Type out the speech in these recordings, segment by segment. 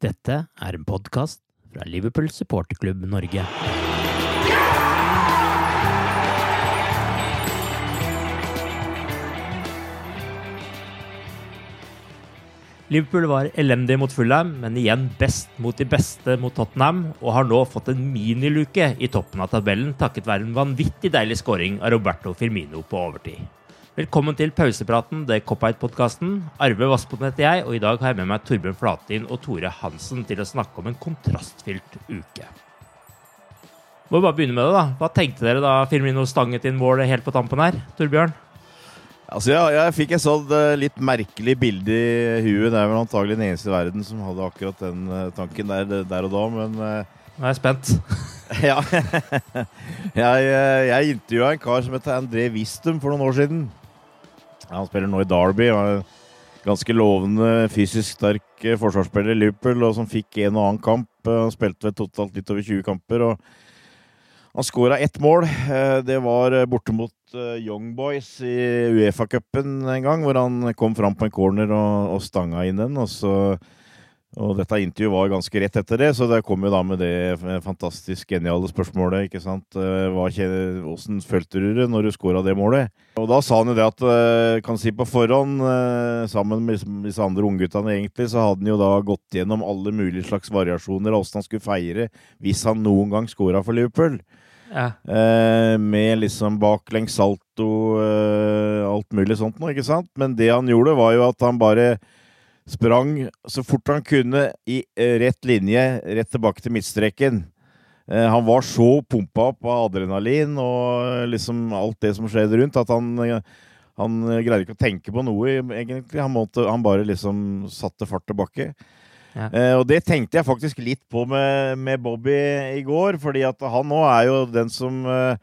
Dette er en podkast fra Liverpool supporterklubb Norge. Liverpool var elendig mot Fulham, men igjen best mot de beste mot Tottenham, og har nå fått en miniluke i toppen av tabellen takket være en vanvittig deilig scoring av Roberto Firmino på overtid. Velkommen til pausepraten, det Cop-Out-podkasten. Arve Vassbotn heter jeg, og i dag har jeg med meg Torbjørn Flatin og Tore Hansen til å snakke om en kontrastfylt uke. Må vi bare begynne med det, da. Hva tenkte dere da Firmino stanget inn målet helt på tampen her? Torbjørn? Altså, ja, jeg fikk et sånt uh, litt merkelig bilde i huet. Det er vel antagelig den eneste i verden som hadde akkurat den uh, tanken der, der, og da, men uh, Nå er jeg spent. ja. jeg jeg intervjua en kar som heter André Wistum for noen år siden. Han spiller nå i Derby. er Ganske lovende, fysisk sterk forsvarsspiller i Liverpool, og som fikk en og annen kamp. Han spilte totalt litt over 20 kamper. og han skåra ett mål. Det var borte mot Young Boys i Uefa-cupen en gang, hvor han kom fram på en corner og, og stanga inn den. Og, så, og dette intervjuet var ganske rett etter det, så det kom jo da med det fantastisk geniale spørsmålet. ikke sant? Åssen følte du det når du skåra det målet? Og da sa han jo det at kan si på forhånd, sammen med disse andre ungguttene egentlig, så hadde han jo da gått gjennom alle mulige slags variasjoner av åssen han skulle feire hvis han noen gang skåra for Liverpool. Ja. Eh, med liksom baklengs salto, eh, alt mulig sånt noe, ikke sant? Men det han gjorde, var jo at han bare sprang så fort han kunne i eh, rett linje, rett tilbake til midtstreken. Eh, han var så pumpa opp av adrenalin og liksom alt det som skjedde rundt, at han, han greide ikke å tenke på noe, egentlig. Han, måtte, han bare liksom satte fart tilbake. Ja. Eh, og det tenkte jeg faktisk litt på med, med Bobby i går, fordi at han nå er jo den som eh,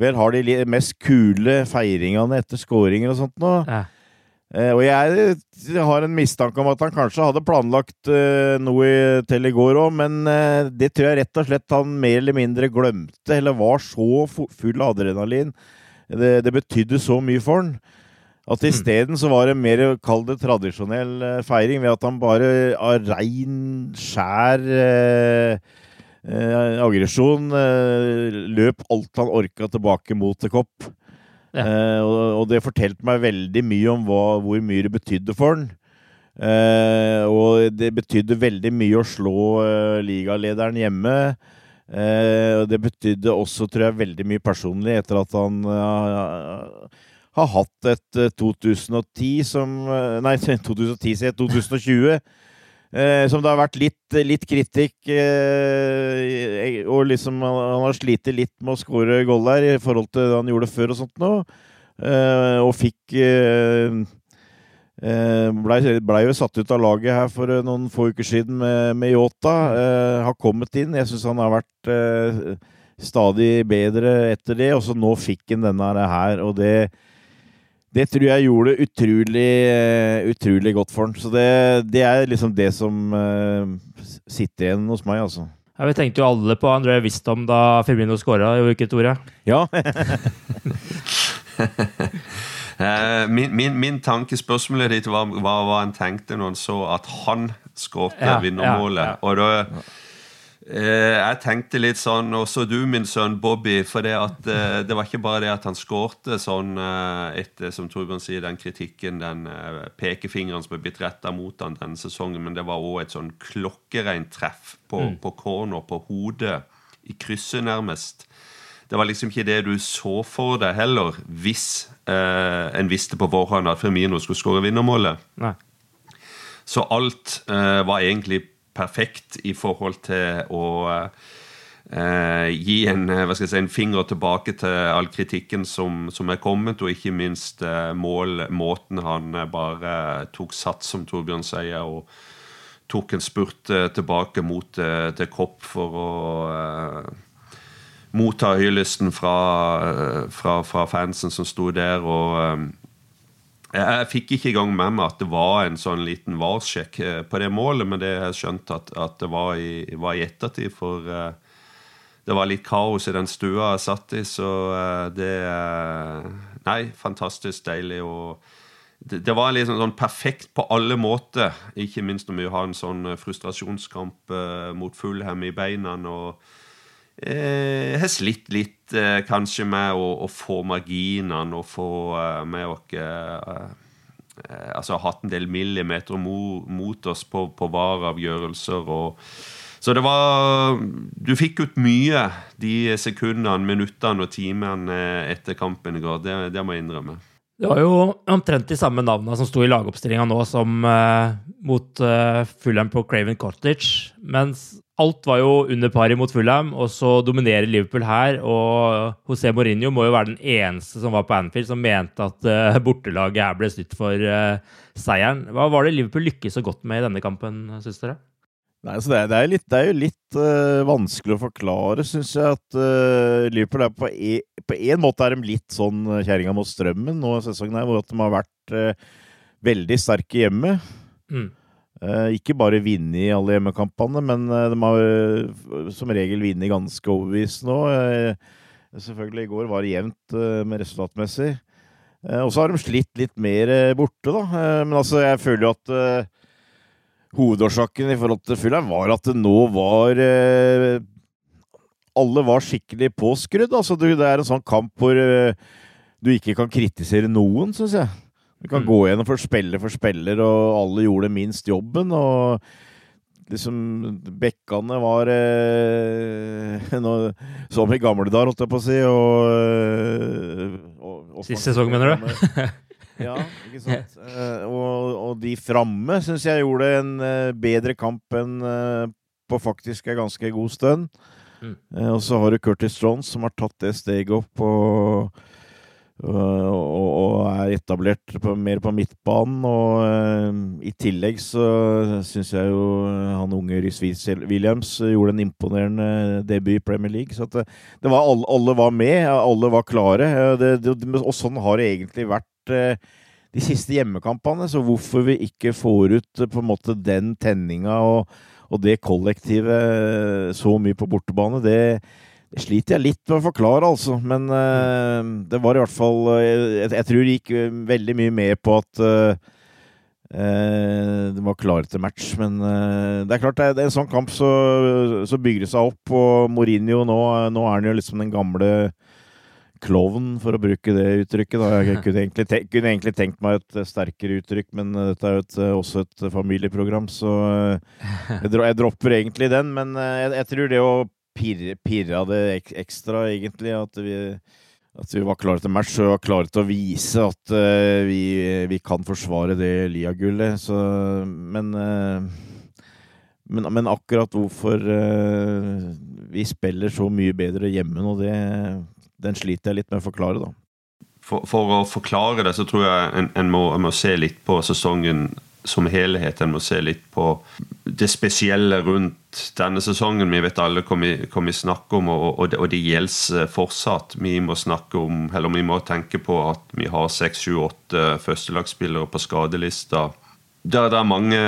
vel har de mest kule feiringene etter skåringer og sånt nå. Ja. Eh, og jeg, har en mistanke om at han kanskje hadde planlagt eh, noe til i går òg, men eh, det tror jeg rett og slett han mer eller mindre glemte, eller var så full av adrenalin. Det, det betydde så mye for han. At isteden så var det mer kall det tradisjonell feiring, ved at han bare av rein, skjær eh, eh, aggresjon eh, løp alt han orka tilbake mot til kopp. Ja. Eh, og, og det fortalte meg veldig mye om hva, hvor mye det betydde for han. Eh, og det betydde veldig mye å slå eh, ligalederen hjemme. Eh, og det betydde også, tror jeg, veldig mye personlig etter at han eh, har hatt et eh, 2010 som Nei, 2010 sier jeg, 2020. Eh, som det har vært litt, litt kritikk eh, Og liksom han, har slitt litt med å skåre gold der i forhold til det han gjorde før og sånt nå. Eh, og fikk eh, eh, Blei ble jo satt ut av laget her for eh, noen få uker siden med, med Yota. Har kommet inn. Jeg syns han har vært stadig bedre etter det. Og så nå fikk han denne her, og det det tror jeg gjorde det utrolig, eh, utrolig godt for han. Så det, det er liksom det som uh, sitter igjen hos meg, altså. Ja, Vi tenkte jo alle på André Wistom da Firmino skåra, gjorde vi ikke, Tore? Ja. Eh, min, min, min tanke, spørsmålet ditt var, var hva han tenkte når han så at han skåret Ja, vinnermålet. ja, ja. Og da eh, Jeg tenkte litt sånn, og så du, min sønn Bobby, for det at eh, det var ikke bare det at han skårte sånn eh, etter, som Torbjørn sier, den kritikken, den eh, pekefingeren som er blitt retta mot han denne sesongen, men det var òg et sånn klokkereint treff på, på corner, på hodet, i krysset nærmest. Det var liksom ikke det du så for deg heller, hvis eh, en visste på forhånd at Firmino skulle skåre vinnermålet. Nei. Så alt eh, var egentlig perfekt i forhold til å eh, gi en, eh, si, en finger tilbake til all kritikken som, som er kommet, og ikke minst eh, mål, måten han eh, bare tok sats, som Torbjørn sier, og tok en spurt eh, tilbake mot eh, til Kopp for å motta hyllesten fra, fra, fra fansen som sto der. og jeg, fikk ikke engang med meg at det var en sånn liten varssjekk eh, på det målet, men det har jeg skjønt at, at det var i, var i ettertid, for eh, det var litt kaos i den stua jeg satt i, så eh, det eh, Nei, fantastisk deilig. og det, det var liksom sånn perfekt på alle måter, ikke minst når vi har en sånn frustrasjonskamp mot Fulham i beina. og eh, har slitt litt eh, kanskje med å, å få marginene og få eh, med oss eh, eh, Altså hatt en del millimeter mo, mot oss på, på vareavgjørelser. Og, så det var Du fikk ut mye de sekundene, minuttene og timene etter kampen i går. Det, det må jeg innrømme. Det var jo omtrent de samme navnene som sto i lagoppstillinga nå som eh, mot eh, Fulham på Craven Cottage. Mens alt var jo under paret mot Fulham, og så dominerer Liverpool her. Og José Mourinho må jo være den eneste som var på Anfield som mente at uh, bortelaget her ble snytt for uh, seieren. Hva var det Liverpool lykkes så godt med i denne kampen, syns dere? Nei, så det, er, det, er litt, det er jo litt uh, vanskelig å forklare, syns jeg, at Liverpool er på, e, på en måte er de litt sånn kjerringa mot strømmen nå i sesongen her, hvor at de har vært veldig sterke hjemme. Mm. Eh, ikke bare vunnet i alle hjemmekampene, men eh, de har øh, som regel vunnet ganske overbevisende nå. Eh, selvfølgelig, i går var det jevnt med resultatmessig. Eh, og så har de slitt litt mer eh, borte, da. Eh, men altså, jeg føler jo at eh, hovedårsaken i forhold til Fulham var at det nå var eh, Alle var skikkelig påskrudd. Altså, det, er en sånn kamp hvor eh, du ikke kan kritisere noen, syns jeg. Du kan Mm. gå gjennom for spiller for spiller, og alle gjorde minst jobben. og liksom Bekkene var eh, noe, Som i gamle dager, holdt jeg på å si. Og, eh, og, og Sist sesong, mener du? ja, ikke sant. Eh, og, og de framme syns jeg gjorde en eh, bedre kamp enn eh, på faktisk en ganske god stund. Mm. Eh, og så har du Curtis Jones som har tatt det steget opp og, og, og, er etablert på, mer på midtbanen. Og uh, i tillegg så syns jeg jo han unge Rhys Williams gjorde en imponerende debut i Premier League. Så det, det var alle, alle var med, alle var klare. Eh, Det, det, og sånn har det egentlig vært uh, de siste hjemmekampene. Så hvorfor vi ikke får ut uh, på en måte den tenninga og, og det kollektivet så mye på bortebane, det, det sliter jeg litt med å forklare, altså. Men uh, det var i hvert fall eh, Jeg, jeg tror det gikk eh, veldig mye med på at uh, uh, de var klare til match. Men det er klart, det er, en sånn kamp så, så bygger det seg opp. Og Mourinho nå, nå er han jo liksom den gamle klovn, for å bruke det uttrykket. Da. Jeg kunne egentlig, te kunne egentlig tenkt meg et sterkere uttrykk, men dette er jo et, også et familieprogram, så jeg, dro jeg dropper egentlig den. Men jeg, jeg tror det å pirre det ek ekstra, egentlig, at vi, at vi var klare til match og var klare til å vise at uh, vi, vi kan forsvare det Lia-gullet. Men uh, men, men akkurat hvorfor uh, vi spiller så mye bedre hjemme nå, det, den sliter jeg litt med å forklare, da. For, for å forklare det, så tror jeg en, en, må, en må se litt på sesongen som helhet. En må se litt på det spesielle rundt denne sesongen. Vi vet alle hva vi, snakker om, og, og, det, og det gjelder fortsatt. Vi må snakke om, eller vi må tenke på at vi har seks, sju, åtte førstelagsspillere på skadelista. Det er mange,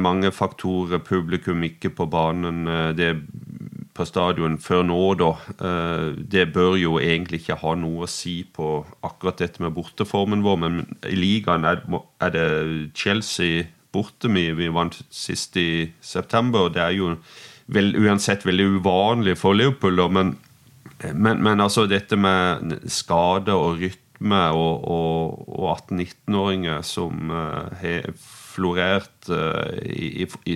mange faktorer. Publikum ikke på banen. Det på stadion før nå, da. Eh, det bør jo egentlig ikke ha noe å si på akkurat dette med borteformen vår, men i ligaen er, det Chelsea borte. Vi, vi vant sist i september, og det er jo vel, uansett veldig uvanlig for Liverpool, da, men, men, men, altså dette med skade og rytme og, og, og 18-19-åringer som uh, har florert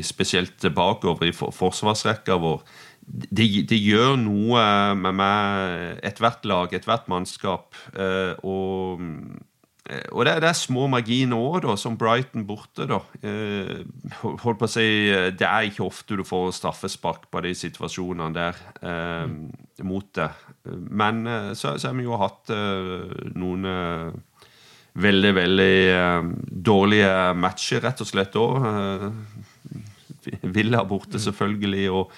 spesielt bakover i for, forsvarsrekka vår det, det, gjør noe med meg, ethvert lag, ethvert mannskap. Eh, og, eh, og det, det, er små marginer òg, som Brighton borte. da. Eh, holdt på å si, Det er ikke ofte du får straffespark på de situasjonene der mm. mot det. Men så, så, har vi jo hatt noen veldig, veldig dårlige matcher, rett og slett òg. Villa borte, selvfølgelig. og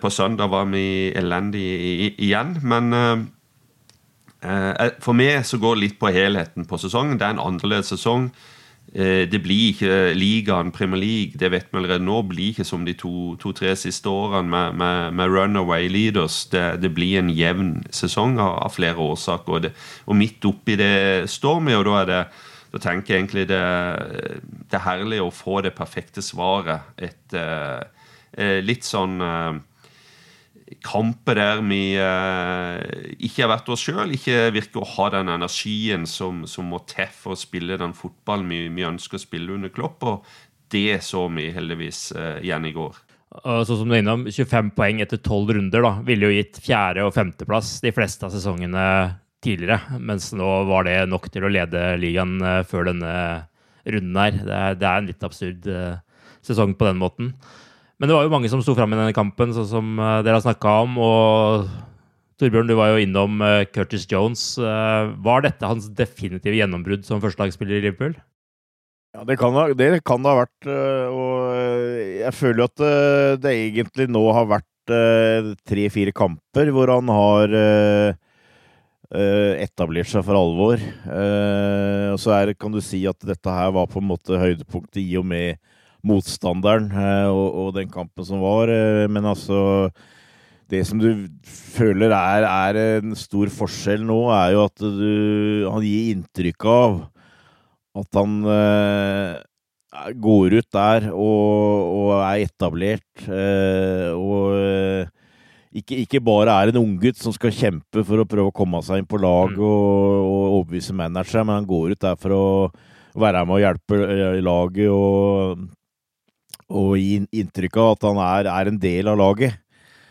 på søndag var vi elendige igjen. Men eh, eh, for meg så går det litt på helheten på sesongen. Det er en annerledes sesong. Det blir ikke ligaen, Premier League, det vet vi allerede nå, blir ikke som de to-tre to, siste årene med, med, med runaway leaders. Det, det, blir en jevn sesong av, av flere årsaker. Og, det, og, midt oppi det står vi, og da det da tenker jeg egentlig det, det er herlig å få det perfekte svaret. Et, Eh, litt sånn eh, kamper der vi eh, ikke har vært oss sjøl, ikke virker å ha den energien som, som må til for å spille den fotballen vi, vi, ønsker å spille under Klopp. Og det så vi heldigvis igjen i går. Sånn som du er innom, 25 poeng etter 12 runder da, ville jo gitt fjerde- og femteplass de fleste av sesongene tidligere. Mens nå var det nok til å lede ligaen før denne runden her. Det er, det er en litt absurd sesong på den måten. Men det var jo mange som sto fram i denne kampen, sånn som uh, dere har snakka om. Og Torbjørn, du var jo innom uh, Curtis Jones. Uh, var dette hans definitive gjennombrudd som førstelagsspiller i Liverpool? Ja, det kan, det kan det ha vært. Og jeg føler jo at det egentlig nå har vært tre-fire kamper hvor han har etablert seg for alvor. Og så er, kan du si at dette her var på en måte høydepunktet i og med motstanderen eh, og, og, den kampen som var. Eh, men altså Det som du føler er, er en stor forskjell nå, er jo at du, han gir inntrykk av at han eh, går ut der og, og er etablert. Eh, og eh, ikke, ikke, bare er en unggutt som skal kjempe for å prøve å komme seg inn på lag mm. og, og overbevise manageren, men han går ut der for å være med og hjelpe laget og og gi inntrykk av at han er, er en del av laget.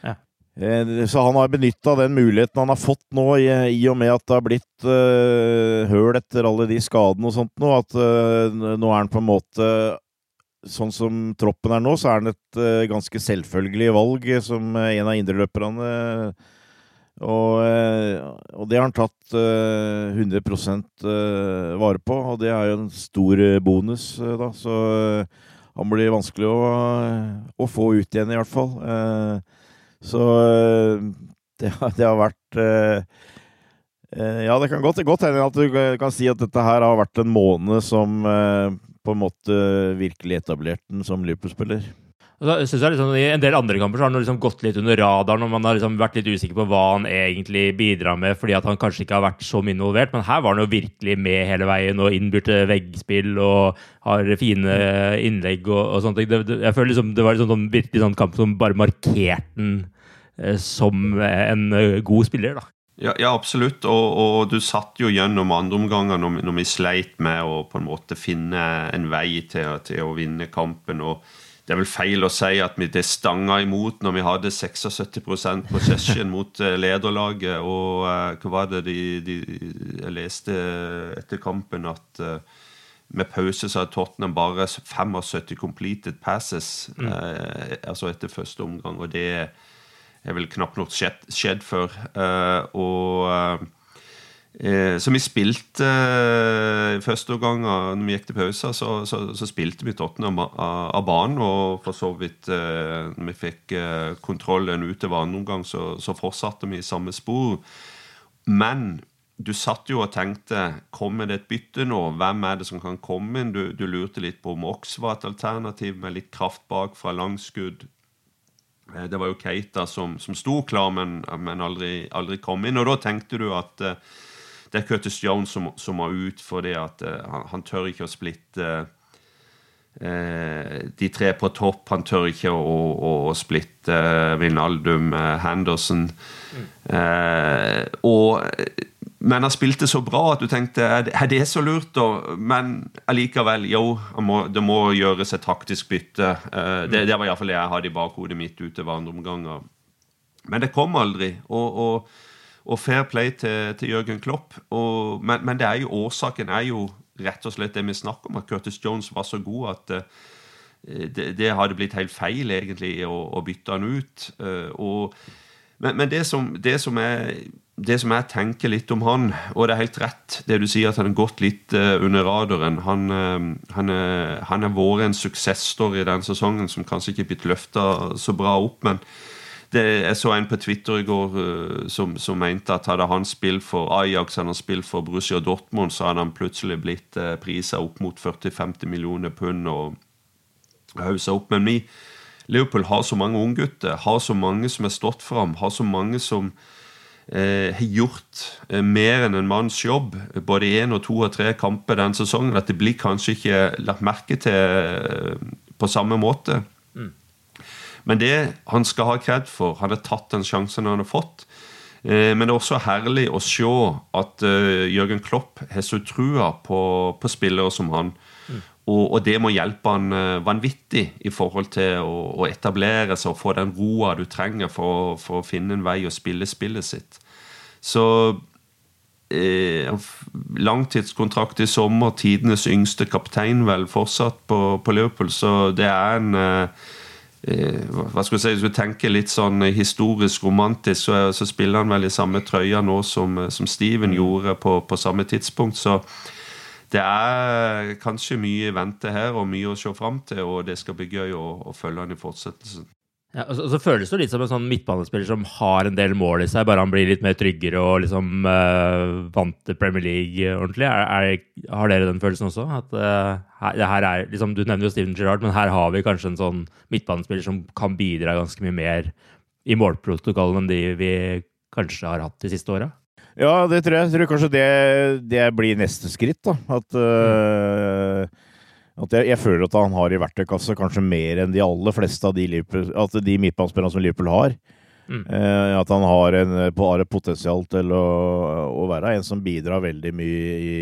Ja. Eh, så han har benytta den muligheten han har fått nå, i, i og med at det har blitt uh, høl etter alle de skadene og sånt nå, at uh, nå er han på en måte Sånn som troppen er nå, så er han et uh, ganske selvfølgelig valg som en av indreløperne. Og, og, det har han tatt 100% vare på, og det er jo en stor bonus, da. Så han blir vanskelig å, å, få ut igjen, i hvert fall. Eh, så eh, det, det, har vært eh, Ja, det kan godt, hende at du kan si at dette her har vært en måned som på en måte virkelig etablerte den som Liverpool-spiller. Jeg liksom, I en del andre kamper har han liksom gått litt under radaren, og man har liksom vært litt usikker på hva han egentlig bidrar med, fordi han kanskje ikke har vært så mye involvert. Men her var han jo virkelig med hele veien og innbyrte veggspill og har fine innlegg og, og sånne ting. Det, jeg føler liksom det var liksom sånn, virkelig sånn kamp som bare markerte den eh, som en eh, god spiller. da. Ja, ja, absolutt. Og, og, du satt jo gjennom andreomganger når, når vi sleit med å på en måte finne en vei til, til å vinne kampen. og det er vel feil å si at vi det stanga imot når vi hadde 76 possession mot eh, lederlaget. Og uh, hva var det de, de, Jeg leste etter kampen at uh, med pause så hadde Tottenham bare 75 completed passes mm. uh, altså etter første omgang. Og det er vel knapt nok skjedd, skjedd før. og Eh, så vi spilte eh, Første gang når vi gikk til pause, så, så, så spilte vi Tottenham av, banen. Og for så vidt eh, når vi fikk eh, kontrollen utover andre omgang, så, så fortsatte vi i samme spor. Men du satt jo og tenkte Kommer det et bytte nå? Hvem er det som kan komme inn? Du, du lurte litt på om Ox var et alternativ med litt kraft bak fra langskudd. Eh, det var jo Keita som, som sto klar, men, men aldri, aldri, kom inn. Og da tenkte du at uh, det er Curtis Jones som, som må ut fordi at uh, han, han, tør ikke å splitte uh, de tre på topp. Han tør ikke å, å, å splitte Vinaldum, Henderson. Mm. og men han spilte så bra at du tenkte er det så lurt, da? Men allikevel, jo, må, det må gjøres et taktisk bytte. det, det var iallfall det jeg hadde i bakhodet mitt utover andre omganger. Men det kom aldri. og, og og fair play til, til Jørgen Klopp. Og, men, men er jo, årsaken er jo rett og slett det vi snakker om, at Curtis Jones var så god at uh, det, det, hadde blitt helt feil egentlig å, å bytte han ut. Uh, og, men, men det, som, det, som jeg, det, som, jeg tenker litt om han, og det er helt rett det du sier, at han har gått litt uh, under radaren. Han, han, han har vært en suksessstory den sesongen som kanskje ikke er blitt løfta så bra opp. men det, jeg så en på Twitter i går uh, som, som, mente at hadde han spilt for Ajax hadde han spilt for Borussia Dortmund, så hadde han plutselig blitt uh, prisa opp mot 40-50 millioner pund og hausa opp. Men vi, Liverpool har så mange unggutter, har så mange som er stått fram, har så mange som eh, har gjort eh, mer enn en manns jobb, både i én og to og tre kamper den sesongen, at det blir kanskje ikke lagt merke til eh, på samme måte. Men det han skal ha kred for, han har tatt den sjansen han har fått. Eh, men det er også herlig å se at uh, Jørgen Klopp har så trua på, på spillere som han. Mm. Og, og, det må hjelpe han uh, vanvittig i forhold til å, å, etablere seg og få den roa du trenger for, for, å finne en vei å spille spillet sitt. Så eh, langtidskontrakt i sommer, tidenes yngste kaptein vel fortsatt på, på Liverpool, så det er en eh, Eh, hva skal jeg si, Hvis du tenker litt sånn historisk romantisk, så, så spiller han vel i samme trøya nå som, som Steven mm. gjorde på, på, samme tidspunkt. Så det er kanskje mye i vente her og mye å se fram til, og det skal bli gøy å, å følge han i fortsettelsen. Ja, og så, og så, føles det litt som en sånn midtbanespiller som har en del mål i seg, bare han blir litt mer tryggere og liksom uh, vant til Premier League ordentlig. Er, er, har dere den følelsen også? At uh, her, her, er, liksom, Du nevner jo Steven Gerrard, men her har vi kanskje en sånn midtbanespiller som kan bidra ganske mye mer i målprotokollen enn de vi kanskje har hatt de siste åra? Ja, det tror jeg. Jeg tror kanskje det, det blir neste skritt. da. At uh, mm at jeg, jeg, føler at han har i verktøykassa kanskje mer enn de aller fleste av de, at de midtbanespillerne som Liverpool har. Mm. Eh, at han har, en, har et potensial til å, å, være en som bidrar veldig mye i,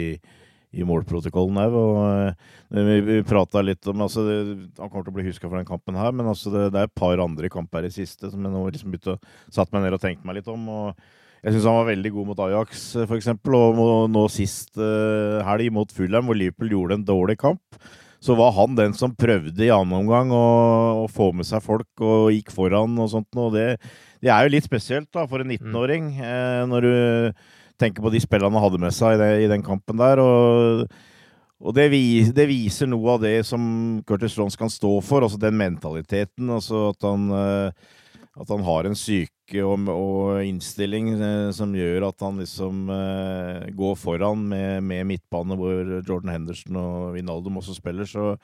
i målprotokollen òg. Eh, vi, vi prata litt om altså, det, Han kommer til å bli huska for den kampen her, men altså, det, det, er et par andre kamper i siste som jeg nå liksom begynte å satt meg ned og tenkt meg litt om. og jeg syns han var veldig god mot Ajax, f.eks. Og nå sist uh, helg mot Fulham, hvor Liverpool gjorde en dårlig kamp så var han den som prøvde i annen omgang å, å få med seg folk og gikk foran og sånt. Og det, det er jo litt spesielt da, for en 19-åring, mm. eh, når du tenker på de spillene han hadde med seg i, det, i den kampen der. og og det, vis, det, viser noe av det som Curtis Jones kan stå for, altså den mentaliteten. altså At han, eh, at han har en syke og, og innstilling eh, som gjør at han liksom eh, går foran med, med, midtbane, hvor Jordan Henderson og Vinaldum også spiller. Så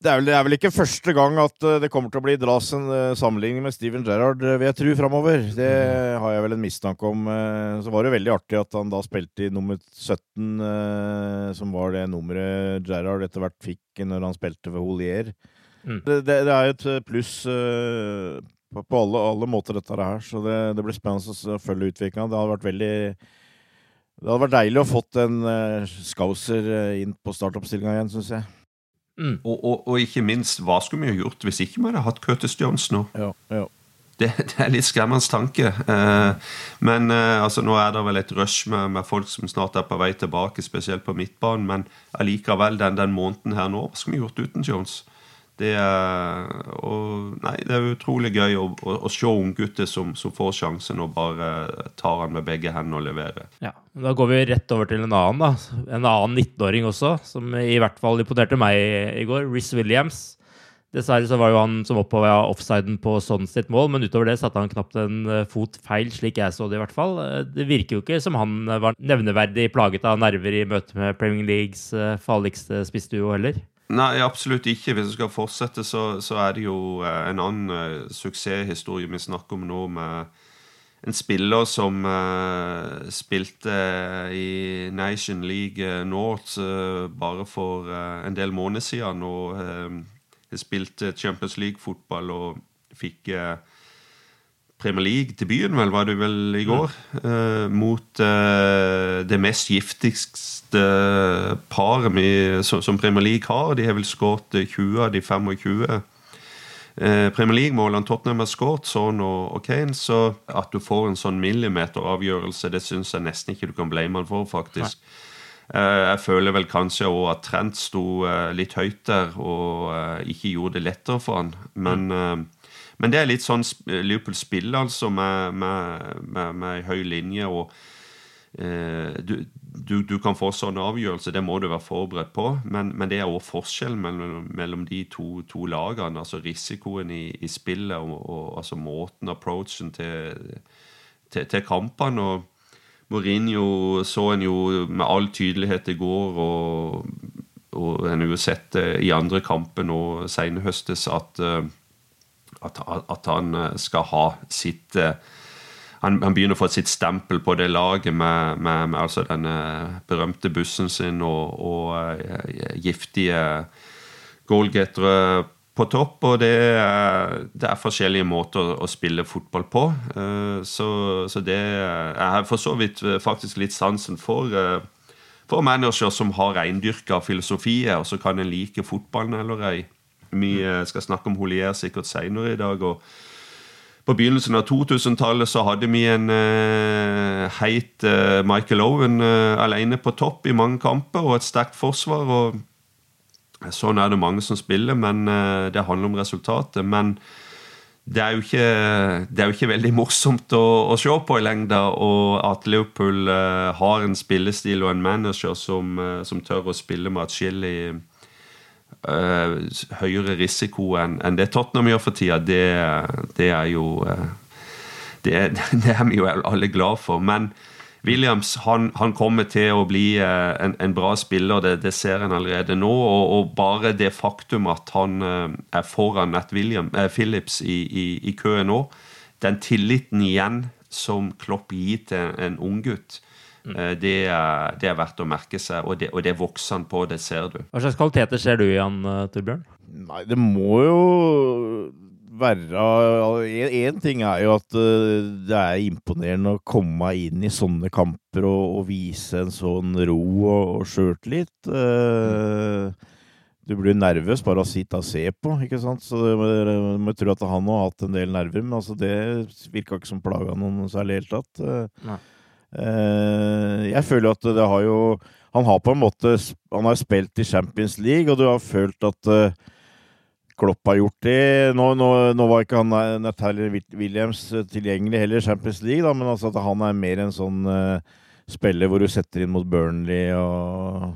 det er, vel, det er vel ikke første gang at eh, det kommer til å bli dras en sammenligning med Steven Gerrard, vil jeg tro, framover. Det har jeg vel en mistanke om. Så var det veldig artig at han da spilte i nummer 17, uh, som var det nummeret Gerrard etter hvert fikk når han spilte for Holier. Mm. Det, det, det, er et pluss på, på alle, alle, måter, dette her. Så det, det blir spennende å følge utviklinga. Det hadde vært veldig Det hadde vært deilig å fått en uh, Scouser uh, inn på startoppstillinga igjen, syns jeg. Mm. Og, og, og, ikke minst, hva skulle vi ha gjort hvis ikke vi hadde hatt Curtis Jones nå? Ja, ja. Det, det, er litt skremmende tanke. Eh, men eh, altså, nå er det vel et rush med, med, folk som snart er på vei tilbake, spesielt på midtbanen. Men allikevel, den, den måneden her nå, hva skulle vi gjort uten Jones? Det er, og, nei, det er utrolig gøy å, å, å se unggutter som, som får sjansen og bare tar han med begge hendene og leverer. Ja, Da går vi rett over til en annen, da. En annen 19-åring også, som i hvert fall imponerte meg i går. Riz Williams. Dessverre så var jo han som oppover offsiden på sånn sitt mål, men utover det satte han knapt en eh, fot feil, slik jeg så det i hvert fall. Eh, det virker jo ikke som han var nevneverdig plaget av nerver i møte med Premier Leagues eh, farligste spissduo heller. Nei, absolutt ikke. Hvis vi skal fortsette, så, så er det jo en annen uh, suksesshistorie vi snakker om nå, med en spiller som uh, spilte i Nation League North uh, bare for en del måneder siden. og spilte Champions League-fotball og fikk eh, Premier League-debuten, vel, var det vel i går, eh, mot uh, det mest giftigste paret med, som, som, Premier League har. De har vel skåret 20 av de 25 uh, Premier League-målene Tottenham har skåret, sånn og, og, Kane. Så at du får en sånn millimeteravgjørelse, det syns jeg nesten ikke du kan blame han for, faktisk. Eh, jeg føler vel kanskje òg at Trent sto eh, litt høyt der og eh, ikke gjorde det lettere for han. Men. Men det er litt sånn Liverpool spiller, altså, med, med, med, med høy linje. og du, du, du, kan få sånne avgjørelser, det må du være forberedt på. Men, men det er òg forskjellen mellom, mellom, de to, to, lagene. altså Risikoen i, i spillet og, og altså måten, approachen til, til, til kampene. og Mourinho så en jo med all tydelighet i går, og, og en har jo sett det i andre kamper nå senhøstes, at, eh, at, at, han eh, skal ha sitt eh, han, han, begynner å få sitt stempel på det laget med, med, med altså den berømte bussen sin og, og giftige goalgettere på topp, og det er, det er, forskjellige måter å spille fotball på. Eh, så, så det Jeg har for så vidt eh, faktisk litt sansen for, eh, for manager som har reindyrka filosofier, og så kan en like fotballen eller ei. Vi skal snakke om Holier sikkert seinere i dag. og på begynnelsen av 2000-tallet så hadde vi en uh, heit uh, Michael Owen uh, alene på topp i mange kamper og et sterkt forsvar. og Sånn er det mange som spiller, men eh, det handler om resultatet. Men det er jo ikke, det er jo ikke veldig morsomt å, å, se på i lengda, og at Liverpool har en spillestil og en manager som, som tør å spille med atskillig høyere risiko enn en det Tottenham gjør for tida, det, det er jo det, det, er vi jo alle glad for. Men Williams han, han, kommer til å bli eh, en, en bra spiller, det, det, ser en allerede nå. Og, og, bare det faktum at han eh, er foran Nat William, eh, Phillips i, i, i, køen nå, den tilliten igjen som Klopp gir til en unggutt. Det, er, det er verdt å merke seg. Og det, og det vokser han på, det ser du. Hva slags kvaliteter ser du i han, Torbjørn? Nei, det må jo være Én ting er jo at eh, det er imponerende å komme inn i sånne kamper og, og vise en sånn ro og, og sjøltillit. Du blir nervøs bare av å sitte og se på, ikke sant. Så du må tro at han har hatt en del nerver, men altså det virka ikke som plaga noen særlig i det hele tatt. Uh, jeg føler at det har jo Han har på en måte Han har spilt i Champions League, og du har følt at uh, Klopp har gjort det. Nå, nå, nå var ikke han eh, Natalie Williams eh, tilgjengelig heller i Champions League, da, men altså at han er mer en sånn uh, spiller hvor du setter inn mot Burnley og,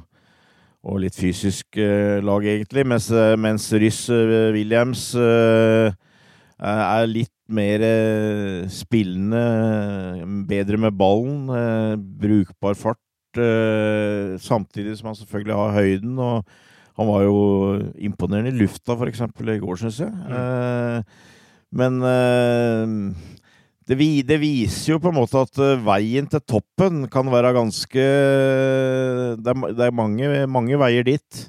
og litt fysisk uh, lag, egentlig. Mens, uh, mens Ryss Williams er litt mer spillende, bedre med ballen, brukbar fart, samtidig som han selvfølgelig har høyden. og han var jo imponerende i lufta, for eksempel, i går, syns jeg. Mm. Eh, men eh, det, viser jo på en måte at eh, veien til toppen kan være ganske Det er, mange, mange, veier dit.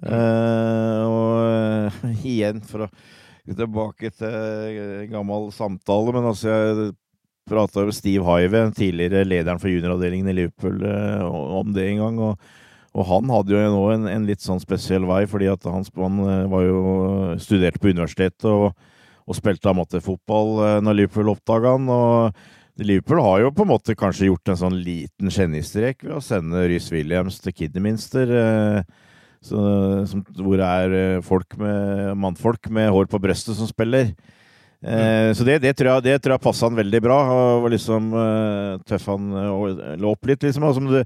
Mm. Eh, og igjen, for å tilbake til en gammel samtale, men altså jeg prata med Steve Hive, tidligere lederen for junioravdelingen i Liverpool, eh, om det en gang. og og han hadde jo nå en, en, litt sånn spesiell vei, fordi at han, han eh, var jo studerte på universitetet og, og spilte amatørfotball eh, når Liverpool oppdaga han. og Liverpool har jo på en måte kanskje gjort en sånn liten genistrek ved å sende Rhys Williams til Kidderminster, eh, Så, som, hvor det er eh, folk med, mannfolk med hår på brøstet som spiller. Eh, så det, det, tror jeg, det tror jeg passa han veldig bra. Og liksom uh, tøff han uh, lå opp litt, liksom. Og som du,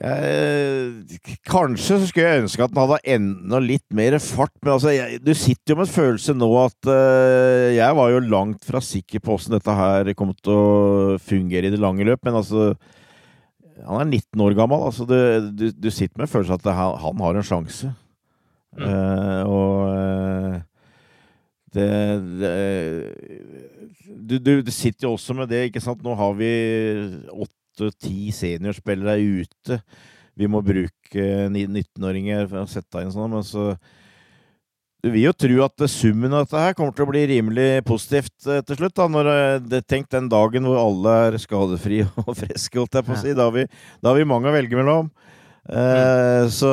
jeg, kanskje så skulle jeg ønske at den hadde enda litt mer fart, men altså, jeg, du sitter jo med en følelse nå at uh, Jeg var jo langt fra sikker på åssen dette her kom til å fungere i det lange løp, men altså Han er 19 år gammel, altså du, du, du sitter med følelsen at han, han har en sjanse. Mm. Uh, og uh, det, det du, du, sitter jo også med det, ikke sant. Nå har vi åtte åtte-ti seniorspillere er ute. Vi må bruke 19-åringer for å sette inn sånn, men så du vil jo tro at summen av dette her kommer til å bli rimelig positivt eh, til slutt. da, når eh, det Tenk den dagen hvor alle er skadefrie og friske, holdt jeg på å si. Da har, vi, da har vi mange å velge mellom. Eh, så,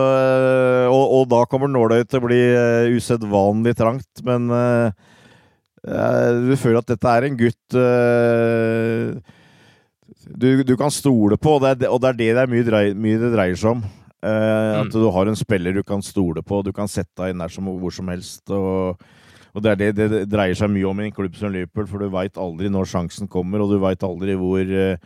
og, og, da kommer nåløyet til å bli uh, usedvanlig trangt. Men uh, du føler at dette er en gutt uh, du, du, kan stole på, og det er, og det, er det, det, er mye, drei, mye, det dreier seg om. Eh, at mm. du har en spiller du kan stole på, du kan sette deg der som hvor som helst. Og, og det er det det dreier seg mye om i en klubb som Liverpool, for du veit aldri når sjansen kommer, og du veit aldri hvor, eh,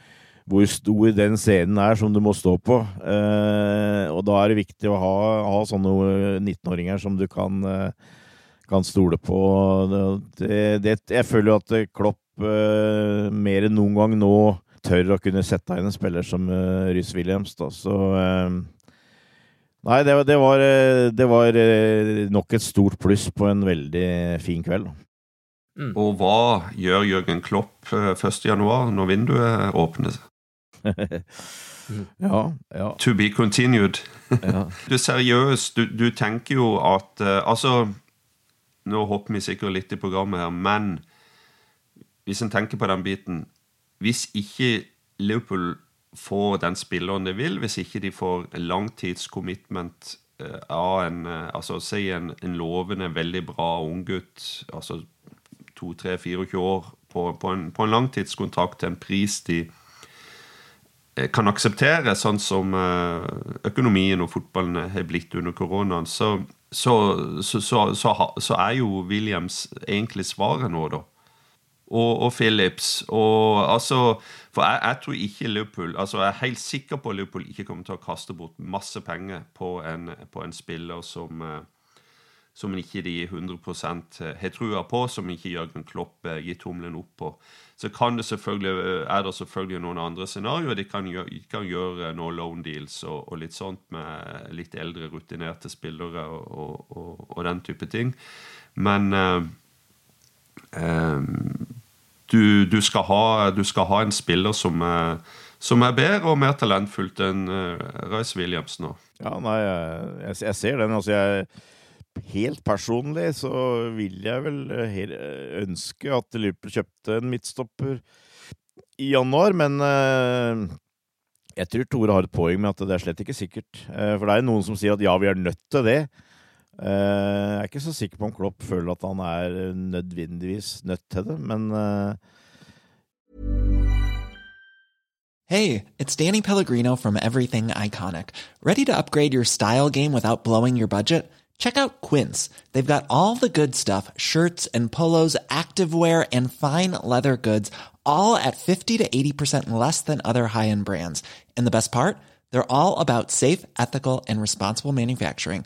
hvor stor den scenen er som du må stå på. Uh, og da er det viktig å ha, ha sånne 19-åringer som du kan, kan stole på. Det, jeg føler jo at Klopp uh, mer enn noen gang nå tør å kunne sette inn en spiller som uh, Rhys Williams. Da. Så uh, Nei, det, det, var, eh, det var nok et stort pluss på en veldig fin kveld. Mm. Og hva gjør Jørgen Klopp 1.1., når vinduet åpner? ja, ja. To be continued. ja. Du seriøst, du, du, tenker jo at Altså, nå hopper vi sikkert litt i programmet her, men hvis en tenker på den biten hvis ikke Liverpool får den spilleren de vil, hvis ikke de får langtidscommitment uh, av en uh, altså Si en, en, lovende, veldig bra unggutt, altså 2-3-24 år, på, på, en, på, en, langtidskontrakt til en pris de uh, kan akseptere, sånn som økonomien og fotballen har blitt under koronaen, så, så, så, så er jo Williams egentlig svaret nå, da og, og Phillips. Og, altså, for jeg, jeg, tror ikke Liverpool altså Jeg er helt sikker på at Liverpool ikke kommer til å kaste bort masse penger på en, på en spiller som eh, som ikke de 100 eh, har trua på, som ikke Jørgen Klopp eh, gir tommelen opp på. Så kan det selvfølgelig, er det selvfølgelig noen andre scenarioer. De kan gjøre, kan gjøre noen loan deals og, og, litt sånt med litt eldre, rutinerte spillere og, og, og den type ting. Men uh, um, du, du, skal ha, du, skal ha, en spiller som er, som er bedre og mer talentfullt enn uh, Rice Williams nå. Ja, nei, jeg, jeg ser den. Altså, jeg Helt personlig så vil jeg vel ønske at Liverpool kjøpte en midtstopper i januar, men jeg tror Tore har et poeng med at det er slett ikke sikkert. For det er noen som sier at ja, vi er nødt til det. Uh, jeg er ikke så sikker på om Klopp føler at han er nødvendigvis nødt til det, men uh... Hey, it's Danny Pellegrino from Everything Iconic. Ready to upgrade your style game without blowing your budget? Check out Quince. They've got all the good stuff shirts and polos, activewear, and fine leather goods, all at 50 to 80% less than other high end brands. And the best part? They're all about safe, ethical, and responsible manufacturing.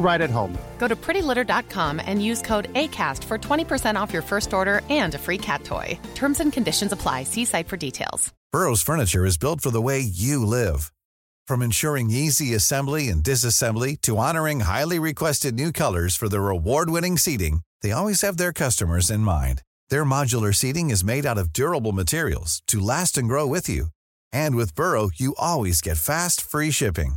right at home. Go to prettylitter.com and use code ACAST for 20% off your first order and a free cat toy. Terms and conditions apply. See site for details. Burrow's furniture is built for the way you live. From ensuring easy assembly and disassembly to honoring highly requested new colors for their award winning seating, they always have their customers in mind. Their modular seating is made out of durable materials to last and grow with you. And with Burrow, you always get fast, free shipping.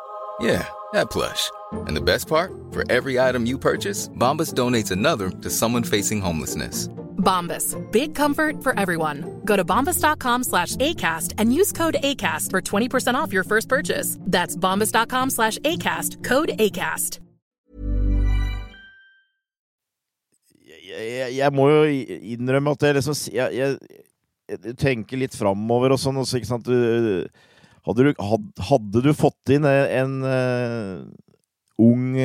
Yeah, that plush. And the best part? For every item you purchase, Bombas donates another to someone facing homelessness. Bombas. Big comfort for everyone. Go to bombas.com slash ACAST and use code ACAST for 20% off your first purchase. That's bombas.com slash ACAST. Code ACAST. jeg, jeg, jeg må jo innrømme at jeg liksom Jeg, jeg, jeg tenker litt framover og sånn. Også, ikke sant? Du, hadde, du, had, hadde du fått inn en, en uh, ung,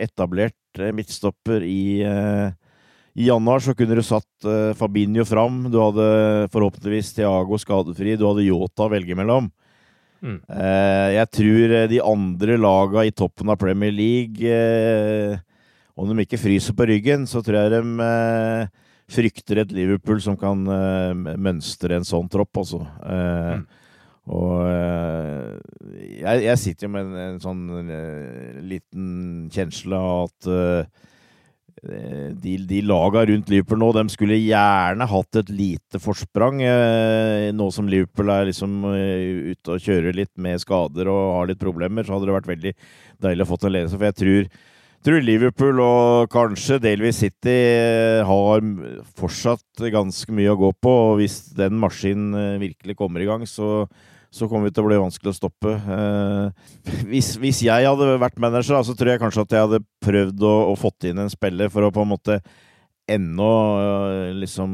etablert uh, midtstopper i, uh, i januar, så kunne du satt Fabinho fram. Du hadde forhåpentligvis Thiago skadefri. Du hadde Yota å velge mellom. Mm. jeg tror de andre laga i toppen av Premier League om de ikke fryser på ryggen, så tror jeg de eh, frykter et Liverpool som kan eh, mønstre en sånn tropp, altså. Eh, mm. Og jeg, jeg, sitter jo med en, en sånn liten kjensle av at de, de laga rundt Liverpool nå, de skulle gjerne hatt et lite forsprang. Nå som Liverpool er liksom ute og kjører litt med skader og har litt problemer, så hadde det vært veldig deilig å få en ledelse. For jeg tror tror Liverpool og kanskje delvis City eh, har fortsatt ganske mye å gå på. og Hvis den maskinen eh, virkelig kommer i gang, så, så kommer vi til å bli vanskelig å stoppe. Eh, hvis, hvis, jeg hadde vært manager, så tror jeg kanskje at jeg hadde prøvd å, å fått inn en spiller for å på en måte ennå liksom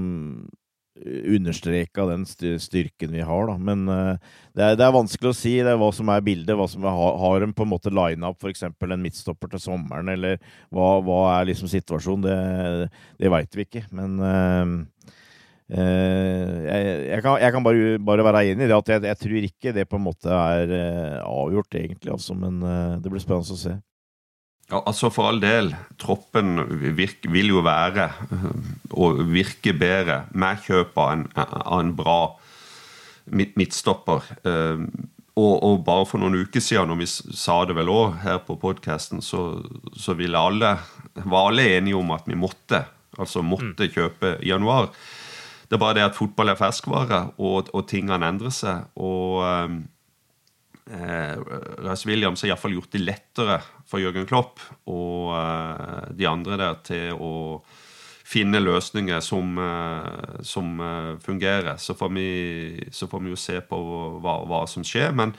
understreka den styrken vi har, da. Men uh, det, er, det, er, vanskelig å si det er hva som er bildet. Hva som er, har en på en måte line up f.eks. en midtstopper til sommeren, eller hva, hva er liksom situasjonen? Det, det veit vi ikke. Men uh, jeg, jeg, kan, jeg, kan, bare, bare være enig i det at jeg, jeg, tror ikke det på en måte er avgjort, egentlig. Altså, men det blir spennende å se. Ja, altså For all del. Troppen virk, vil jo være og virke bedre med kjøp av en, av en bra midtstopper. Eh, og, og, bare for noen uker siden, når vi sa det vel òg her på podkasten, så, så ville alle, var alle enige om at vi måtte, altså måtte mm. kjøpe i januar. Det er bare det at fotball er ferskvare, og, og tingene endrer seg. Og um, eh, Russ Williams har iallfall gjort det lettere for Jørgen Klopp og eh, de andre der til å finne løsninger som, uh, som uh, fungerer. Så får, vi, så får, vi, jo se på hva, hva som skjer. Men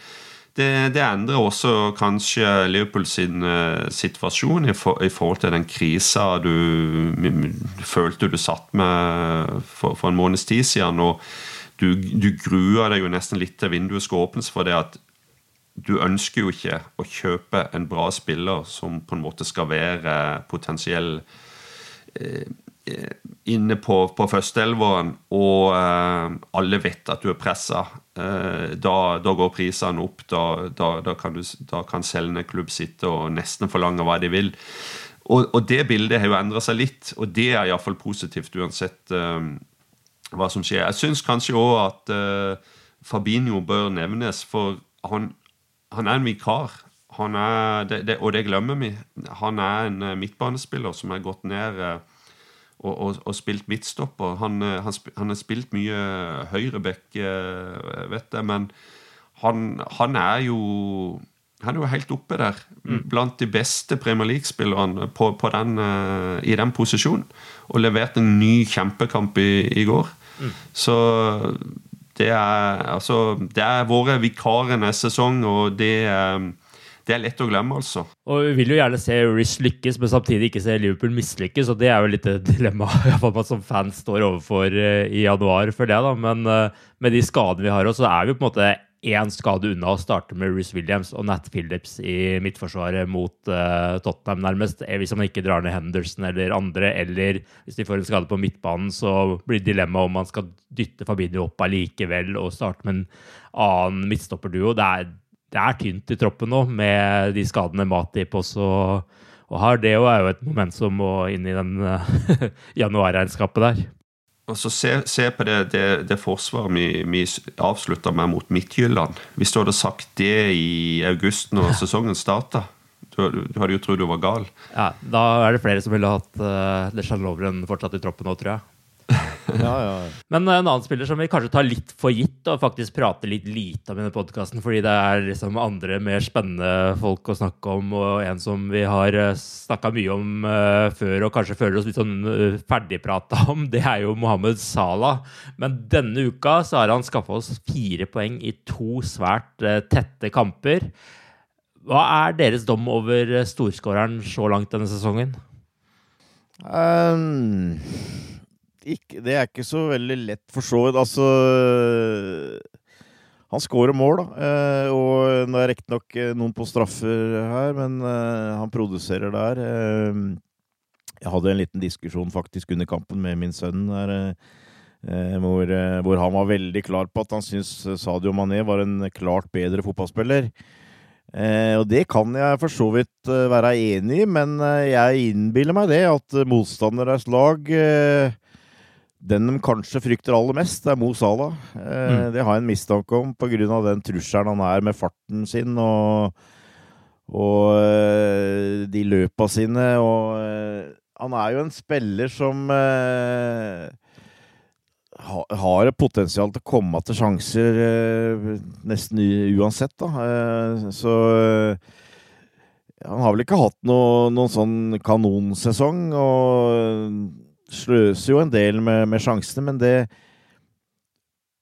det, det, endrer også kanskje Liverpool sin situasjon i, for, i, forhold til den krisa du, følte du satt med for, for en måneds tid siden. og du, du gruer deg jo nesten litt til vinduet skal åpnes for det at du ønsker jo ikke å kjøpe en bra spiller som på en måte skal være potensiell eh, inne på, på førsteelveren, og eh, alle vet at du er pressa. Eh, da, da, går prisene opp. Da, da, da, kan du, da kan selgende klubb sitte og nesten forlange hva de vil. Og, og det bildet har jo endra seg litt, og det er iallfall positivt uansett eh, hva som skjer. Jeg syns kanskje òg at eh, Fabinho bør nevnes, for han han er en vikar. Er, det, det, og det glemmer vi. Han er en uh, midtbanespiller som har gått ned og, og, og, spilt midtstopper. Han, uh, han, han, har spilt mye høyreback, vet jeg, men han, han, er jo han er jo helt oppe der, blant de beste Premier League-spillerne på, på den, eh, i den posisjonen. Og leverte en ny kjempekamp i, i går. Så det er, altså, det er våre vikarer neste sesong, og det, er- det er lett å glemme, altså. Og vi vil jo gjerne se Rish lykkes, men samtidig ikke se Liverpool mislykkes. Og det er jo litt et dilemma man som fans står overfor eh, i januar for det. da. Men eh, med de skadene vi har også, så er vi på en måte én skade unna å starte med Riz Williams og Nat Phillips i midtforsvaret mot eh, Tottenham, nærmest. Hvis man ikke drar ned Henderson eller andre, eller hvis de får en skade på midtbanen, så blir dilemmaet om man skal dytte Fabinho opp allikevel og starte med en annen midtstopperduo. Det er, det er tynt i troppen nå, med de skadene Matip også og har. Det jo er jo et moment som må inn i den eh, januarregnskapet der. Og så se, se på det, det, det forsvaret vi, vi avslutta med mot Midtjylland. Hvis du hadde sagt det i august når sesongen starta, du, du hadde jo trodd du var gal. Ja, Da er det flere som ville hatt uh, Lesjan Lovren fortsatt i troppen nå, tror jeg. Ja, ja. Men eh, en annen spiller som vi kanskje tar litt for gitt, og faktisk prater litt lite om i denne podkasten, fordi det er liksom andre mer spennende folk å snakke om, og en som vi har snakka mye om eh, før og kanskje føler oss litt sånn uh, ferdigprata om, det er jo Mohammed Salah. Men denne uka så har han skaffa oss fire poeng i to svært eh, tette kamper. Hva er deres dom over eh, storskåreren så langt denne sesongen? Ehm, ikke, det er ikke så veldig lett for så vidt. Altså Han skårer mål, da. eh, og det er riktignok eh, noen på straffer her, men eh, han produserer der. Jeg hadde en liten diskusjon faktisk under kampen med min sønn der, hvor, hvor han var veldig klar på at han syntes Sadio Mané var en klart bedre fotballspiller. Eh, og det kan jeg for så vidt være enig i, men jeg innbiller meg det at motstanderes lag eh, Den de kanskje frykter aller mest, det er Mo Salah. Eh, Det har jeg en mistanke om av den trusselen han er med farten sin og, og eh, de løpa sine. Og eh, han er jo en spiller som eh, ha, har et potensial til å komme til sjanser eh, nesten uansett, da. Eh, så han har vel ikke hatt noe, noen sånn kanonsesong, og sløser jo en del med, med sjansene, men det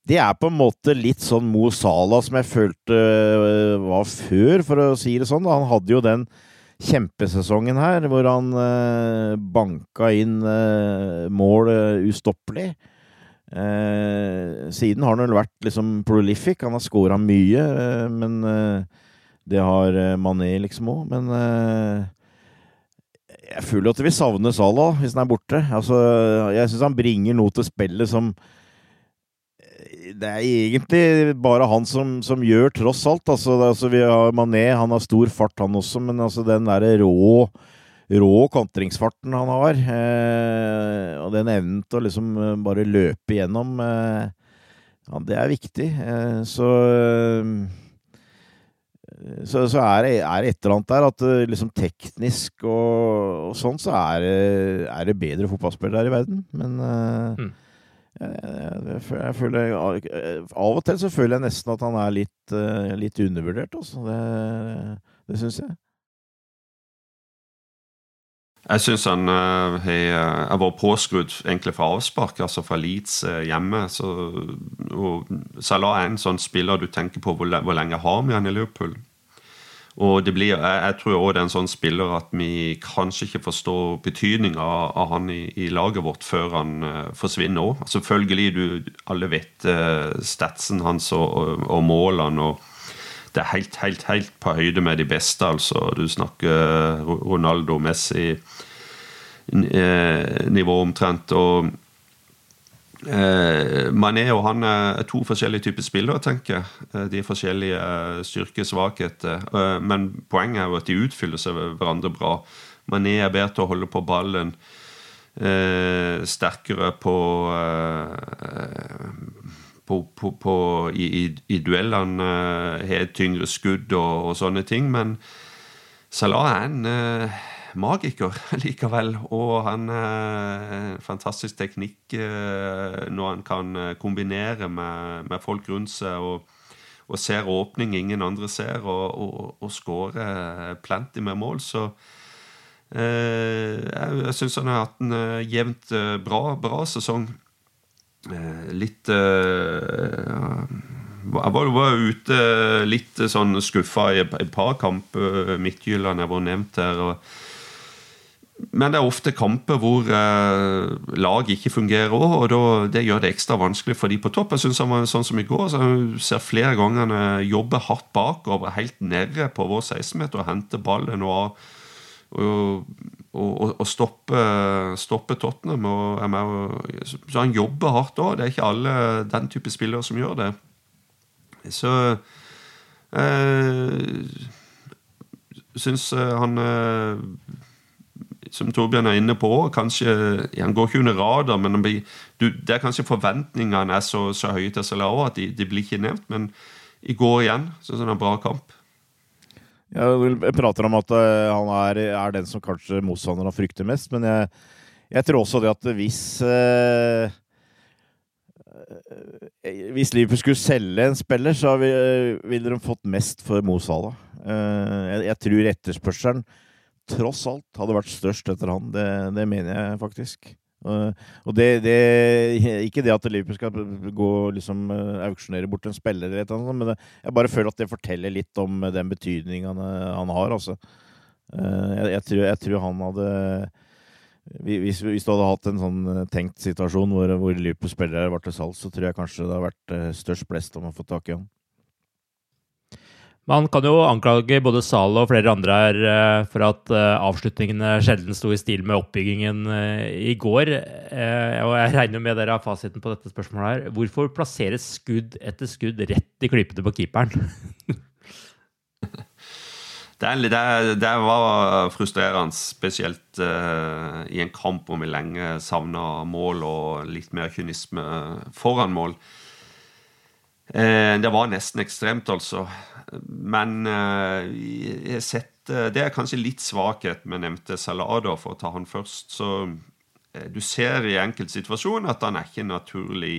det er på en måte litt sånn Mo Salah som jeg følte eh, var før, for å si det sånn. Han hadde jo den kjempesesongen her, hvor han eh, banka inn eh, mål ustoppelig. Siden har han vel vært liksom prolific. Han har scora mye, men det har Mané liksom òg. Men jeg føler at vi savner Salah hvis han er borte. Altså, jeg syns han bringer noe til spillet som eh, det er egentlig bare han som, som gjør, tross alt. Altså, altså, vi har Mané, han har stor fart, han også, men altså, den derre rå rå kontringsfarten han har, eh, og den evnen til å liksom eh, bare løpe igjennom, eh, ja, det er viktig. Eh, så eh, så, så er, det, er det et eller annet der at eh, liksom teknisk og, og sånn, så er det, er det bedre fotballspillere her i verden. Men eh, Mm. jeg, jeg, jeg, føler- Av og til så føler jeg nesten at han er litt, eh, litt undervurdert, altså. Det, det syns jeg. Jeg syns han uh, har vært påskrudd egentlig fra avspark, altså fra Leeds eh, hjemme. Så, og Salah er en sånn spiller du tenker på hvor, hvor lenge har vi han i Liverpool. Og det blir, jeg, jeg tror òg det er en sånn spiller at vi kanskje ikke forstår betydninga av, av han i, i laget vårt før han uh, forsvinner òg. Selvfølgelig, du, alle vet uh, statsen hans og, og, og målene. og det er helt, helt, helt på høyde med de beste, altså. Du snakker Ronaldo, Messi eh, nivå omtrent. Og eh, Mané og han er to forskjellige typer spillere, tenker jeg. Eh, De er forskjellige eh, styrker og svakheter. Eh, Men poenget er jo at de utfyller seg hverandre bra. Mané er bedre til å holde på ballen. Eh, sterkere på eh, på, på, på, i, i, i duellene eh, har tyngre skudd og, og sånne ting. Men Salah er en uh, magiker likevel. Og han har fantastisk teknikk eh, når han kan eh, kombinere med, med folk rundt seg. og og ser åpning ingen andre ser, og, og, og skårer plenty med mål. Så eh, jeg, jeg syns han har hatt en jevnt bra, bra sesong. Uh, litt Jeg var, var ute litt sånn skuffa i et par kamper. Midtjylland jeg var nevnt her. og men det er ofte kamper hvor eh, lag ikke fungerer òg, og da, det gjør det ekstra vanskelig for de på topp. Jeg synes han var sånn som i går, så jeg ser flere ganger han jobber hardt bakover, helt nede på vår 16-meter og henter ballen og, og, og, og stopper stoppe Tottenham. Og er med, så han jobber hardt òg. Det er ikke alle den type spillere som gjør det. Så eh, syns han eh, som Torbjørn er inne på, kanskje, han går ikke under radar, men blir, du, det er kanskje forventningene er så, så høye til Salao at de, de, blir ikke nevnt. Men i går igjen sånn en bra kamp. Jeg prater om at uh, han er, er, den som kanskje motstanderne frykter mest, men jeg, jeg, tror også det at hvis eh, Hvis Liverpool skulle selge en spiller, så ville de fått mest for Mo Salah. Eh, jeg tror etterspørselen tross alt hadde vært størst etter han. Det, det mener jeg faktisk. Og det, det, Ikke det at Liverpool skal gå liksom uh, auksjonere bort en spiller, eller noe, men det, jeg bare føler at det forteller litt om den betydningen han, han har. Altså. Jeg, jeg, tror, jeg, tror, han hadde hvis, hvis, du hadde hatt en sånn tenkt situasjon hvor, hvor Liverpool-spillere var til salgs, så tror jeg kanskje det hadde vært størst blest om å få tak i han. Man kan jo anklage både Zalo og flere andre her eh, for at eh, avslutningene sjelden sto i stil med oppbyggingen eh, i går. Og jeg regner med dere har fasiten på dette spørsmålet her. Hvorfor plasseres skudd etter skudd rett i klypene på keeperen? Det, det, det, var frustrerende, spesielt uh, i en kamp hvor vi lenge savna mål og litt mer kynisme foran mål. Uh, det var nesten ekstremt, altså. Men eh, jeg har sett eh, Det er kanskje litt svakhet med nevnte Salado, for å ta han først. Så eh, du ser i enkeltsituasjoner at han er ikke naturlig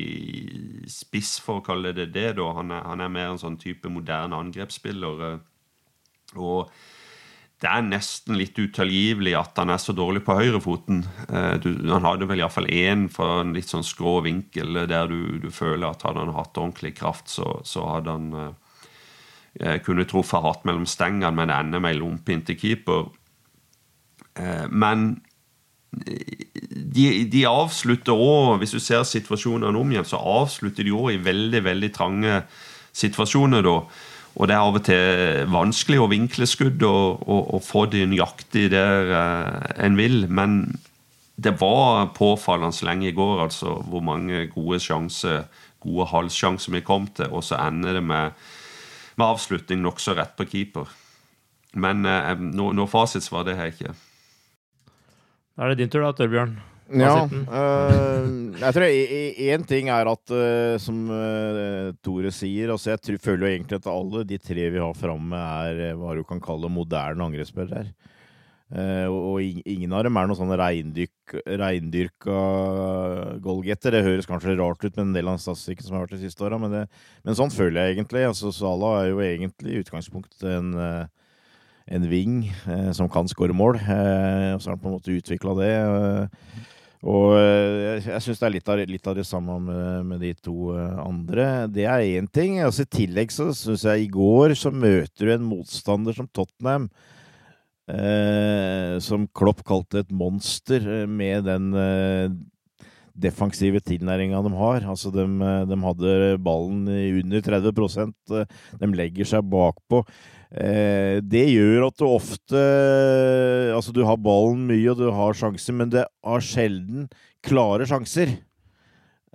spiss, for å kalle det det. Han, er, han er mer en sånn type moderne angrepsspiller. Og det er nesten litt utilgivelig at han er så dårlig på høyrefoten. Du, han hadde vel iallfall én for en litt sånn skrå vinkel der du, du føler at hadde han hatt ordentlig kraft, så, så hadde han Eh, kunne truffet hardt mellom stengene, men ender med ei lompe inntil keeper. Eh, men eh, de, de avslutter òg, hvis du ser situasjonene om igjen, så avslutter de òg i veldig veldig trange situasjoner. da. Og det er av og til vanskelig å vinkle skudd og, og, og få de nøyaktig der en vil. Men det var påfallende lenge i går altså, hvor mange gode sjanser, gode halssjanser vi kom til, og så ender det med med avslutning nokså rett på keeper. Men eh, noe, no fasitsvar det har jeg ikke. Da er det din tur, da, Torbjørn. Ja. Uh, jeg tror én ting er at, uh, som uh, Tore sier altså Jeg tror, føler jo egentlig at alle de tre vi har framme, er hva du kan kalle moderne angrepsspillere. Uh, og ingen av dem er noen sånne reindyrka goalgetter. Det høres kanskje rart ut med en del av statistikken som har vært de siste åra, men, men, sånn føler jeg egentlig. Altså, Salah er jo egentlig i utgangspunktet en, en ving eh, som kan skåre mål, og så har han på en måte utvikla det. Og jeg, jeg syns det er litt av, litt av, det samme med, med de to andre. Det er én ting. Altså, I tillegg så syns jeg i går så møter du en motstander som Tottenham eh, som Klopp kalte et monster, eh, med den eh, defensive tilnæringa de har. Altså, de, eh, de, hadde ballen under 30 eh, De legger seg bakpå. Eh, det gjør at du ofte Altså, du har ballen mye, og du har sjanser, men det har sjelden klare sjanser.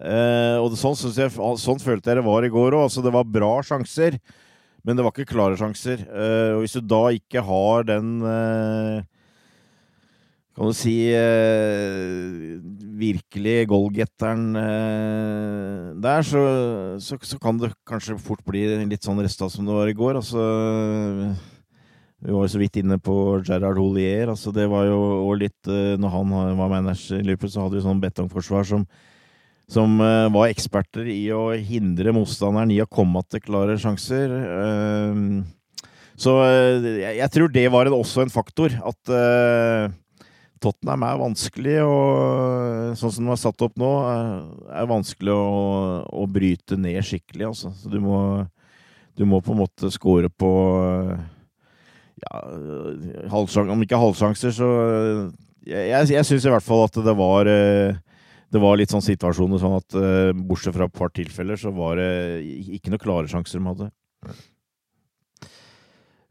Og sånn, jeg, sånn, følte jeg det var i går òg. Altså, det var bra sjanser. Men det var ikke klare sjanser. Og hvis du da ikke har den Kan du si eh, virkelig goalgetteren der, så, så, så, kan det kanskje fort bli litt sånn resta som det var i går. Altså vi var jo så vidt inne på Gerard Holier. Altså det var jo litt Når han var manager i Liverpool, så hadde vi sånn betongforsvar som som eh, var eksperter i å hindre motstanderen i å komme til klare sjanser. Eh, så eh, jeg, jeg tror det var en, også en faktor. At eh, Tottenham er vanskelig, og sånn som de er satt opp nå, er, er vanskelig å, å, bryte ned skikkelig. Altså. Så du må, du må på en måte score på ja, halvsjans, om ikke halvsjanser, så Jeg, jeg, jeg syns i hvert fall at det var eh, det var litt sånn situasjoner sånn at bortsett fra et par tilfeller, så var det ikke noen klare sjanser de hadde.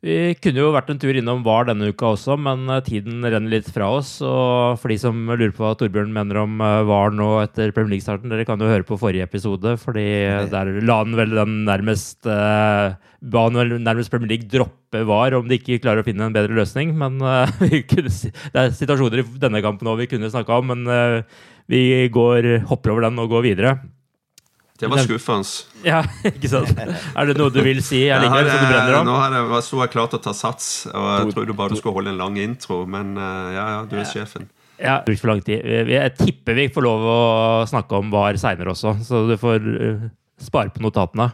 Vi kunne jo vært en tur innom VAR denne uka også, men eh, tiden renner litt fra oss. Og for de som lurer på hva Torbjørn mener om eh, VAR nå etter Premier League-starten, dere kan jo høre på forrige episode, fordi der la han vel den nærmest Ba han vel nærmest Premier League droppe VAR om de ikke klarer å finne en bedre løsning. Men uh, kunne, det er situasjoner i denne kampen òg vi kunne snakka om, men uh, vi går, hopper over den og går videre. Det var skuffende. Ja, ikke sant? Er det noe du vil si? Jeg liker det, du brenner om. Nå har jeg, sto jeg klar til å ta sats, og jeg trodde bare du skulle holde en lang intro, men uh, ja, ja, du er sjefen. Ja, brukt for lang tid. Jeg tipper vi får lov å snakke om VAR seinere også, så du får uh, spare på notatene.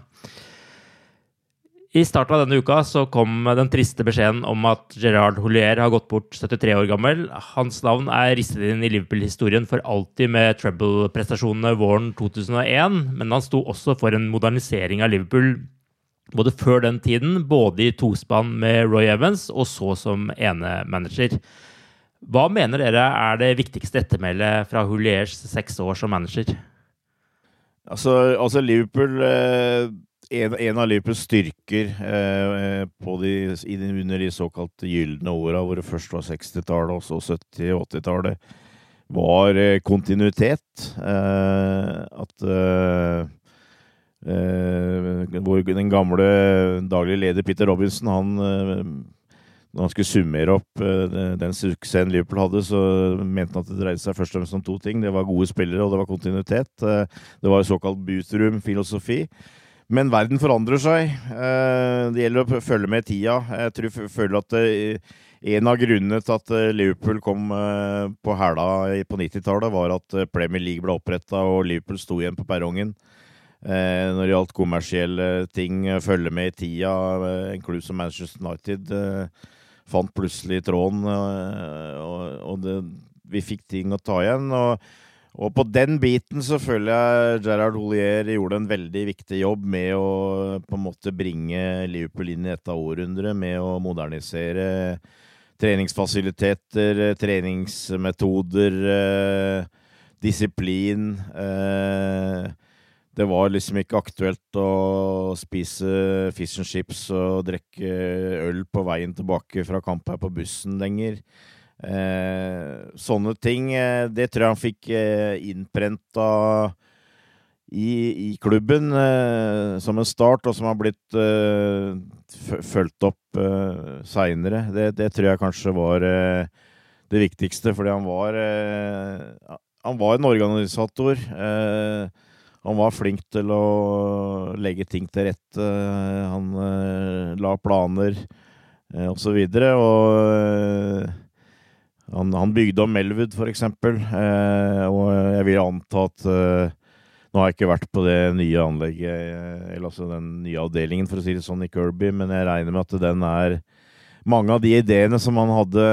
I starten av denne uka så kom den triste beskjeden om at Gerard Houllier har gått bort 73 år gammel. Hans navn er ristet inn i Liverpool-historien for alltid med treble-prestasjonene våren 2001, men han sto også for en modernisering av Liverpool både før den tiden, både i tospann med Roy Evans og så som enemanager. Hva mener dere er det viktigste ettermælet fra Houlliers seks år som manager? Altså, altså Liverpool eh en, en, av Liverpools styrker eh, de, under de såkalte gylne åra, hvor det først var 60-tallet og så 70- og 80-tallet, var eh, kontinuitet. Eh, at eh, eh, den gamle daglige leder Peter Robinson, han når han skulle summere opp den suksessen Liverpool hadde, så mente han at det dreide seg først og fremst om to ting. Det var gode spillere, og det var kontinuitet. Det var såkalt boothroom-filosofi. Men verden forandrer seg. Eh, det gjelder å følge med i tida. Jeg tror, føler at eh, en av grunnene til at eh, Liverpool kom på hæla på 90-tallet, var at Premier League ble oppretta og Liverpool sto igjen på perrongen. Når det gjaldt kommersielle ting, følge med i tida. En klubb som Manchester United fant plutselig tråden, og det, vi fikk ting å ta igjen. og og på den biten så føler jeg Gerard Holier gjorde en veldig viktig jobb med å på en måte bringe Liverpool inn i dette århundret, med å modernisere treningsfasiliteter, treningsmetoder, eh, disiplin. Eh, det var liksom ikke aktuelt å spise fish and chips og drikke øl på veien tilbake fra kamp her på bussen lenger. Eh, sånne ting, eh, det tror jeg han fikk eh, innprenta i, i, klubben eh, som en start, og som har blitt eh, fulgt opp eh, seinere. Det, det, tror jeg kanskje var eh, det viktigste, fordi han var Han var en organisator. han var flink til å legge ting til rette. Han la planer, og så videre. Og han, han bygde om Melwood, eksempel. Eh, og jeg vil anta at eh, Nå har jeg ikke vært på det nye anlegget, eh, eller altså den nye avdelingen, for å si det sånn, i Kirby, men jeg regner med at den er Mange av de ideene som han hadde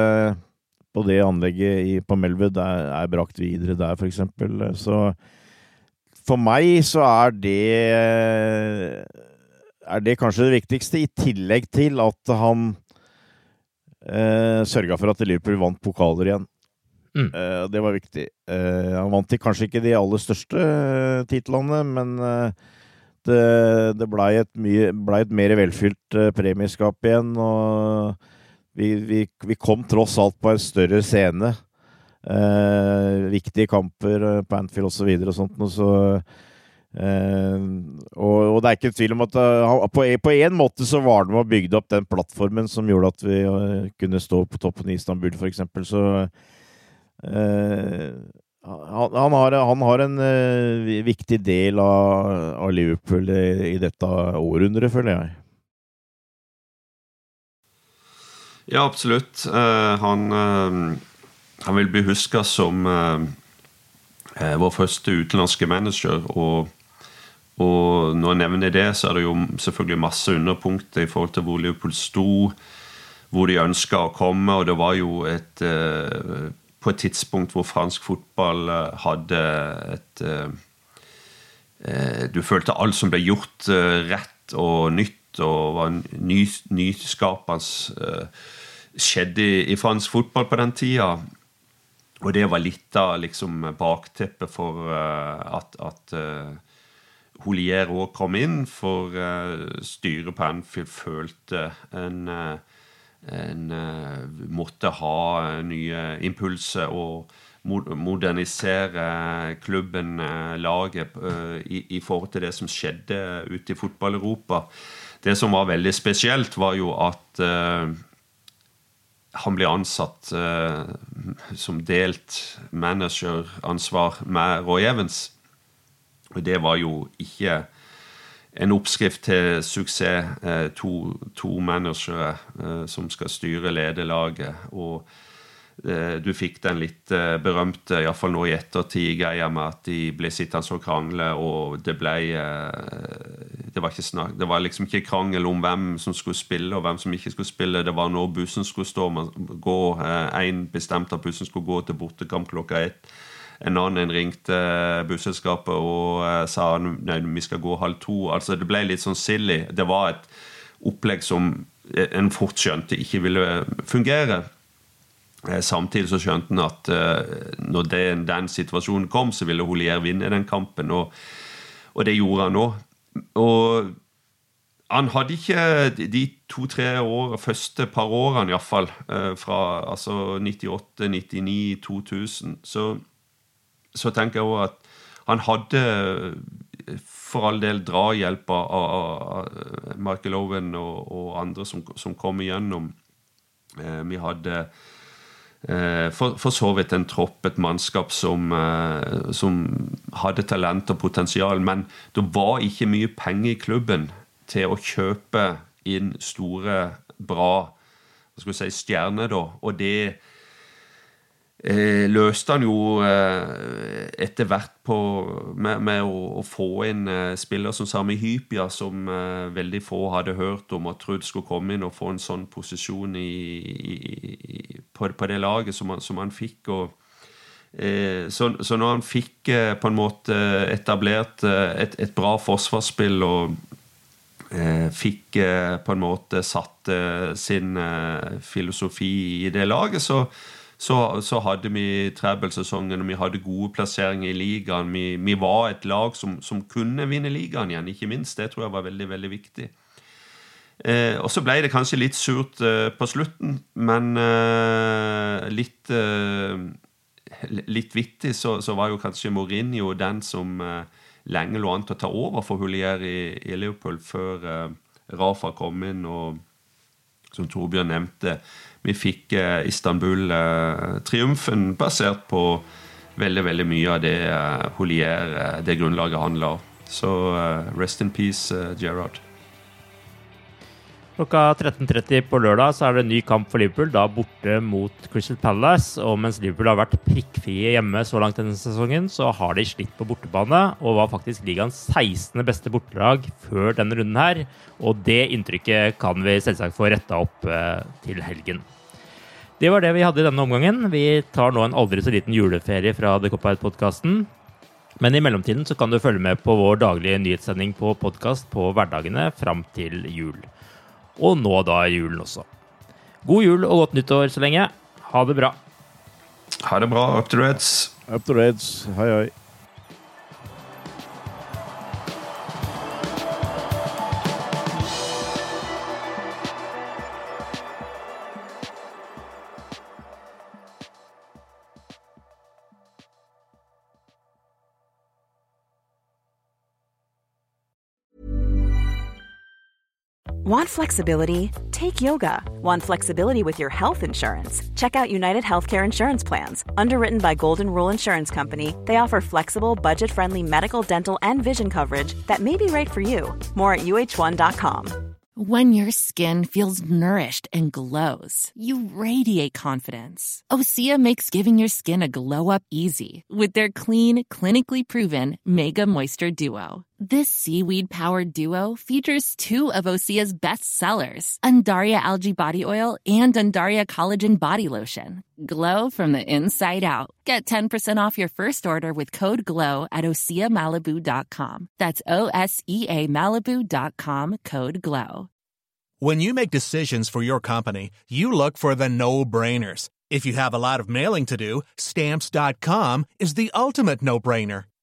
på det anlegget i, på Melwood, er, er, brakt videre der, eksempel. Så for meg så er det er det kanskje det viktigste, i tillegg til at han eh, sørga for at Liverpool vant pokaler igjen. Mm. Eh, det var viktig. Eh, han vant kanskje ikke de aller største eh, titlene, men eh, det, det blei et, ble et mer velfylt eh, premieskap igjen. Og vi, vi, vi, kom tross alt på en større scene. viktige kamper på Anfield osv. og, så og sånt. Og så Uh, og, og, det er ikke tvil om at uh, på, en måte så var det med å bygge opp den plattformen som gjorde at vi uh, kunne stå på toppen i Istanbul, f.eks. Så han, han, har, han, har, en viktig del av, av Liverpool i, i, dette århundret, føler jeg. Ja, absolutt. han, han vil bli huska som vår første utenlandske manager. Og, og når jeg nevner det, så er det jo selvfølgelig masse underpunkter i forhold til hvor Liverpool sto, hvor de ønska å komme, og det var jo et eh, på et tidspunkt hvor fransk fotball eh, hadde et Du følte alt som ble gjort, rett og nytt og var ny, nyskapende skjedde i, fransk fotball på den tida. Og det var litt av liksom bakteppet for at, at Holier òg kom inn, for uh, styret på Anfield følte en, en måtte ha nye impulser og modernisere klubben, laget, i, i, forhold til det som skjedde ute i fotball-Europa. Det som var veldig spesielt, var jo at han ble ansatt som delt manageransvar med Roy Evans. Og det var jo ikke en oppskrift til suksess. Uh, to, to managere uh, som skal styre lederlaget. Og Eh, du fikk den litt eh, berømte, iallfall nå i ettertid, greia med at de ble sittende og krangle, og det ble eh, det var, snakk, det var, liksom ikke krangel om hvem som skulle spille, og hvem som ikke skulle spille. Det var når bussen skulle stå, gå, en bestemte av bussen skulle gå til bortekamp klokka ett. En annen ringte busselskapet og sa nei, vi skal gå halv to. Altså Det ble litt sånn silly. Det var et opplegg som en fort skjønte ikke ville fungere. Eh, samtidig så skjønte han at når den, den, situasjonen kom, så ville Holier vinne den kampen. Og, og det gjorde han òg. Og han hadde ikke de to-tre første par årene, iallfall, fra altså 98, 99, 2000, så, så tenker jeg òg at han hadde for all del drahjelp av, av Michael Owen og, og andre som, som, kom igjennom. Eh, vi hadde Eh, for, for, så vidt en tropp, et mannskap som, eh, som, hadde talent og potensial. Men det var ikke mye penger i klubben til å kjøpe inn store, bra skal vi si, stjerner. da, Og det eh, løste han jo eh, etter hvert på, med, med å, å, få inn eh, spiller som Sami Hypia, som eh, veldig få hadde hørt om og trodd skulle komme inn og få en sånn posisjon i, i, på, på, det laget som han, som han fikk. og eh, så, så, når han fikk eh, på en måte etablert et, et bra forsvarsspill og fikk på en måte satt sin filosofi i det laget, så, så, så hadde vi trebbelsesongen, og vi hadde gode plasseringer i ligaen. Vi, vi var et lag som, som, kunne vinne ligaen igjen, ikke minst. Det tror jeg var veldig, veldig viktig. Eh, og så ble det kanskje litt surt eh, på slutten, men eh, litt eh, litt vittig så, så, var jo kanskje Mourinho den som eh, lenge lå an til å ta over for Hulier i, i Liverpool, før eh, Rafa kom inn og, som Torbjørn nevnte, vi fikk eh, Istanbul-triumfen basert på veldig veldig mye av det eh, Holier, eh, det grunnlaget handler la. Så rest in peace, Gerard. Klokka 13.30 på lørdag så er det en ny kamp for Liverpool, da borte mot Crystal Palace. Og mens Liverpool har vært prikkfrie hjemme så langt denne sesongen, så har de slitt på bortebane og var faktisk ligaens 16. beste bortelag før denne runden her. Og det inntrykket kan vi selvsagt få retta opp eh, til helgen. Det var det vi hadde i denne omgangen. Vi tar nå en aldri så liten juleferie fra The Cop-Out-podkasten. Men i mellomtiden så kan du følge med på vår daglige nyhetssending på podkast på hverdagene fram til jul. Og nå da julen også. God jul og godt nyttår så lenge. Ha det bra. Ha det bra. Up to Reds. Up to Reds. Hei, hei. Want flexibility? Take yoga. Want flexibility with your health insurance? Check out United Healthcare Insurance Plans. Underwritten by Golden Rule Insurance Company, they offer flexible, budget friendly medical, dental, and vision coverage that may be right for you. More at uh1.com. When your skin feels nourished and glows, you radiate confidence. Osea makes giving your skin a glow up easy with their clean, clinically proven Mega Moisture Duo. This seaweed powered duo features two of Osea's best sellers, Undaria Algae Body Oil and Undaria Collagen Body Lotion. Glow from the inside out. Get 10% off your first order with code GLOW at OseaMalibu.com. That's O S E A Malibu.com code GLOW. When you make decisions for your company, you look for the no brainers. If you have a lot of mailing to do, stamps.com is the ultimate no brainer.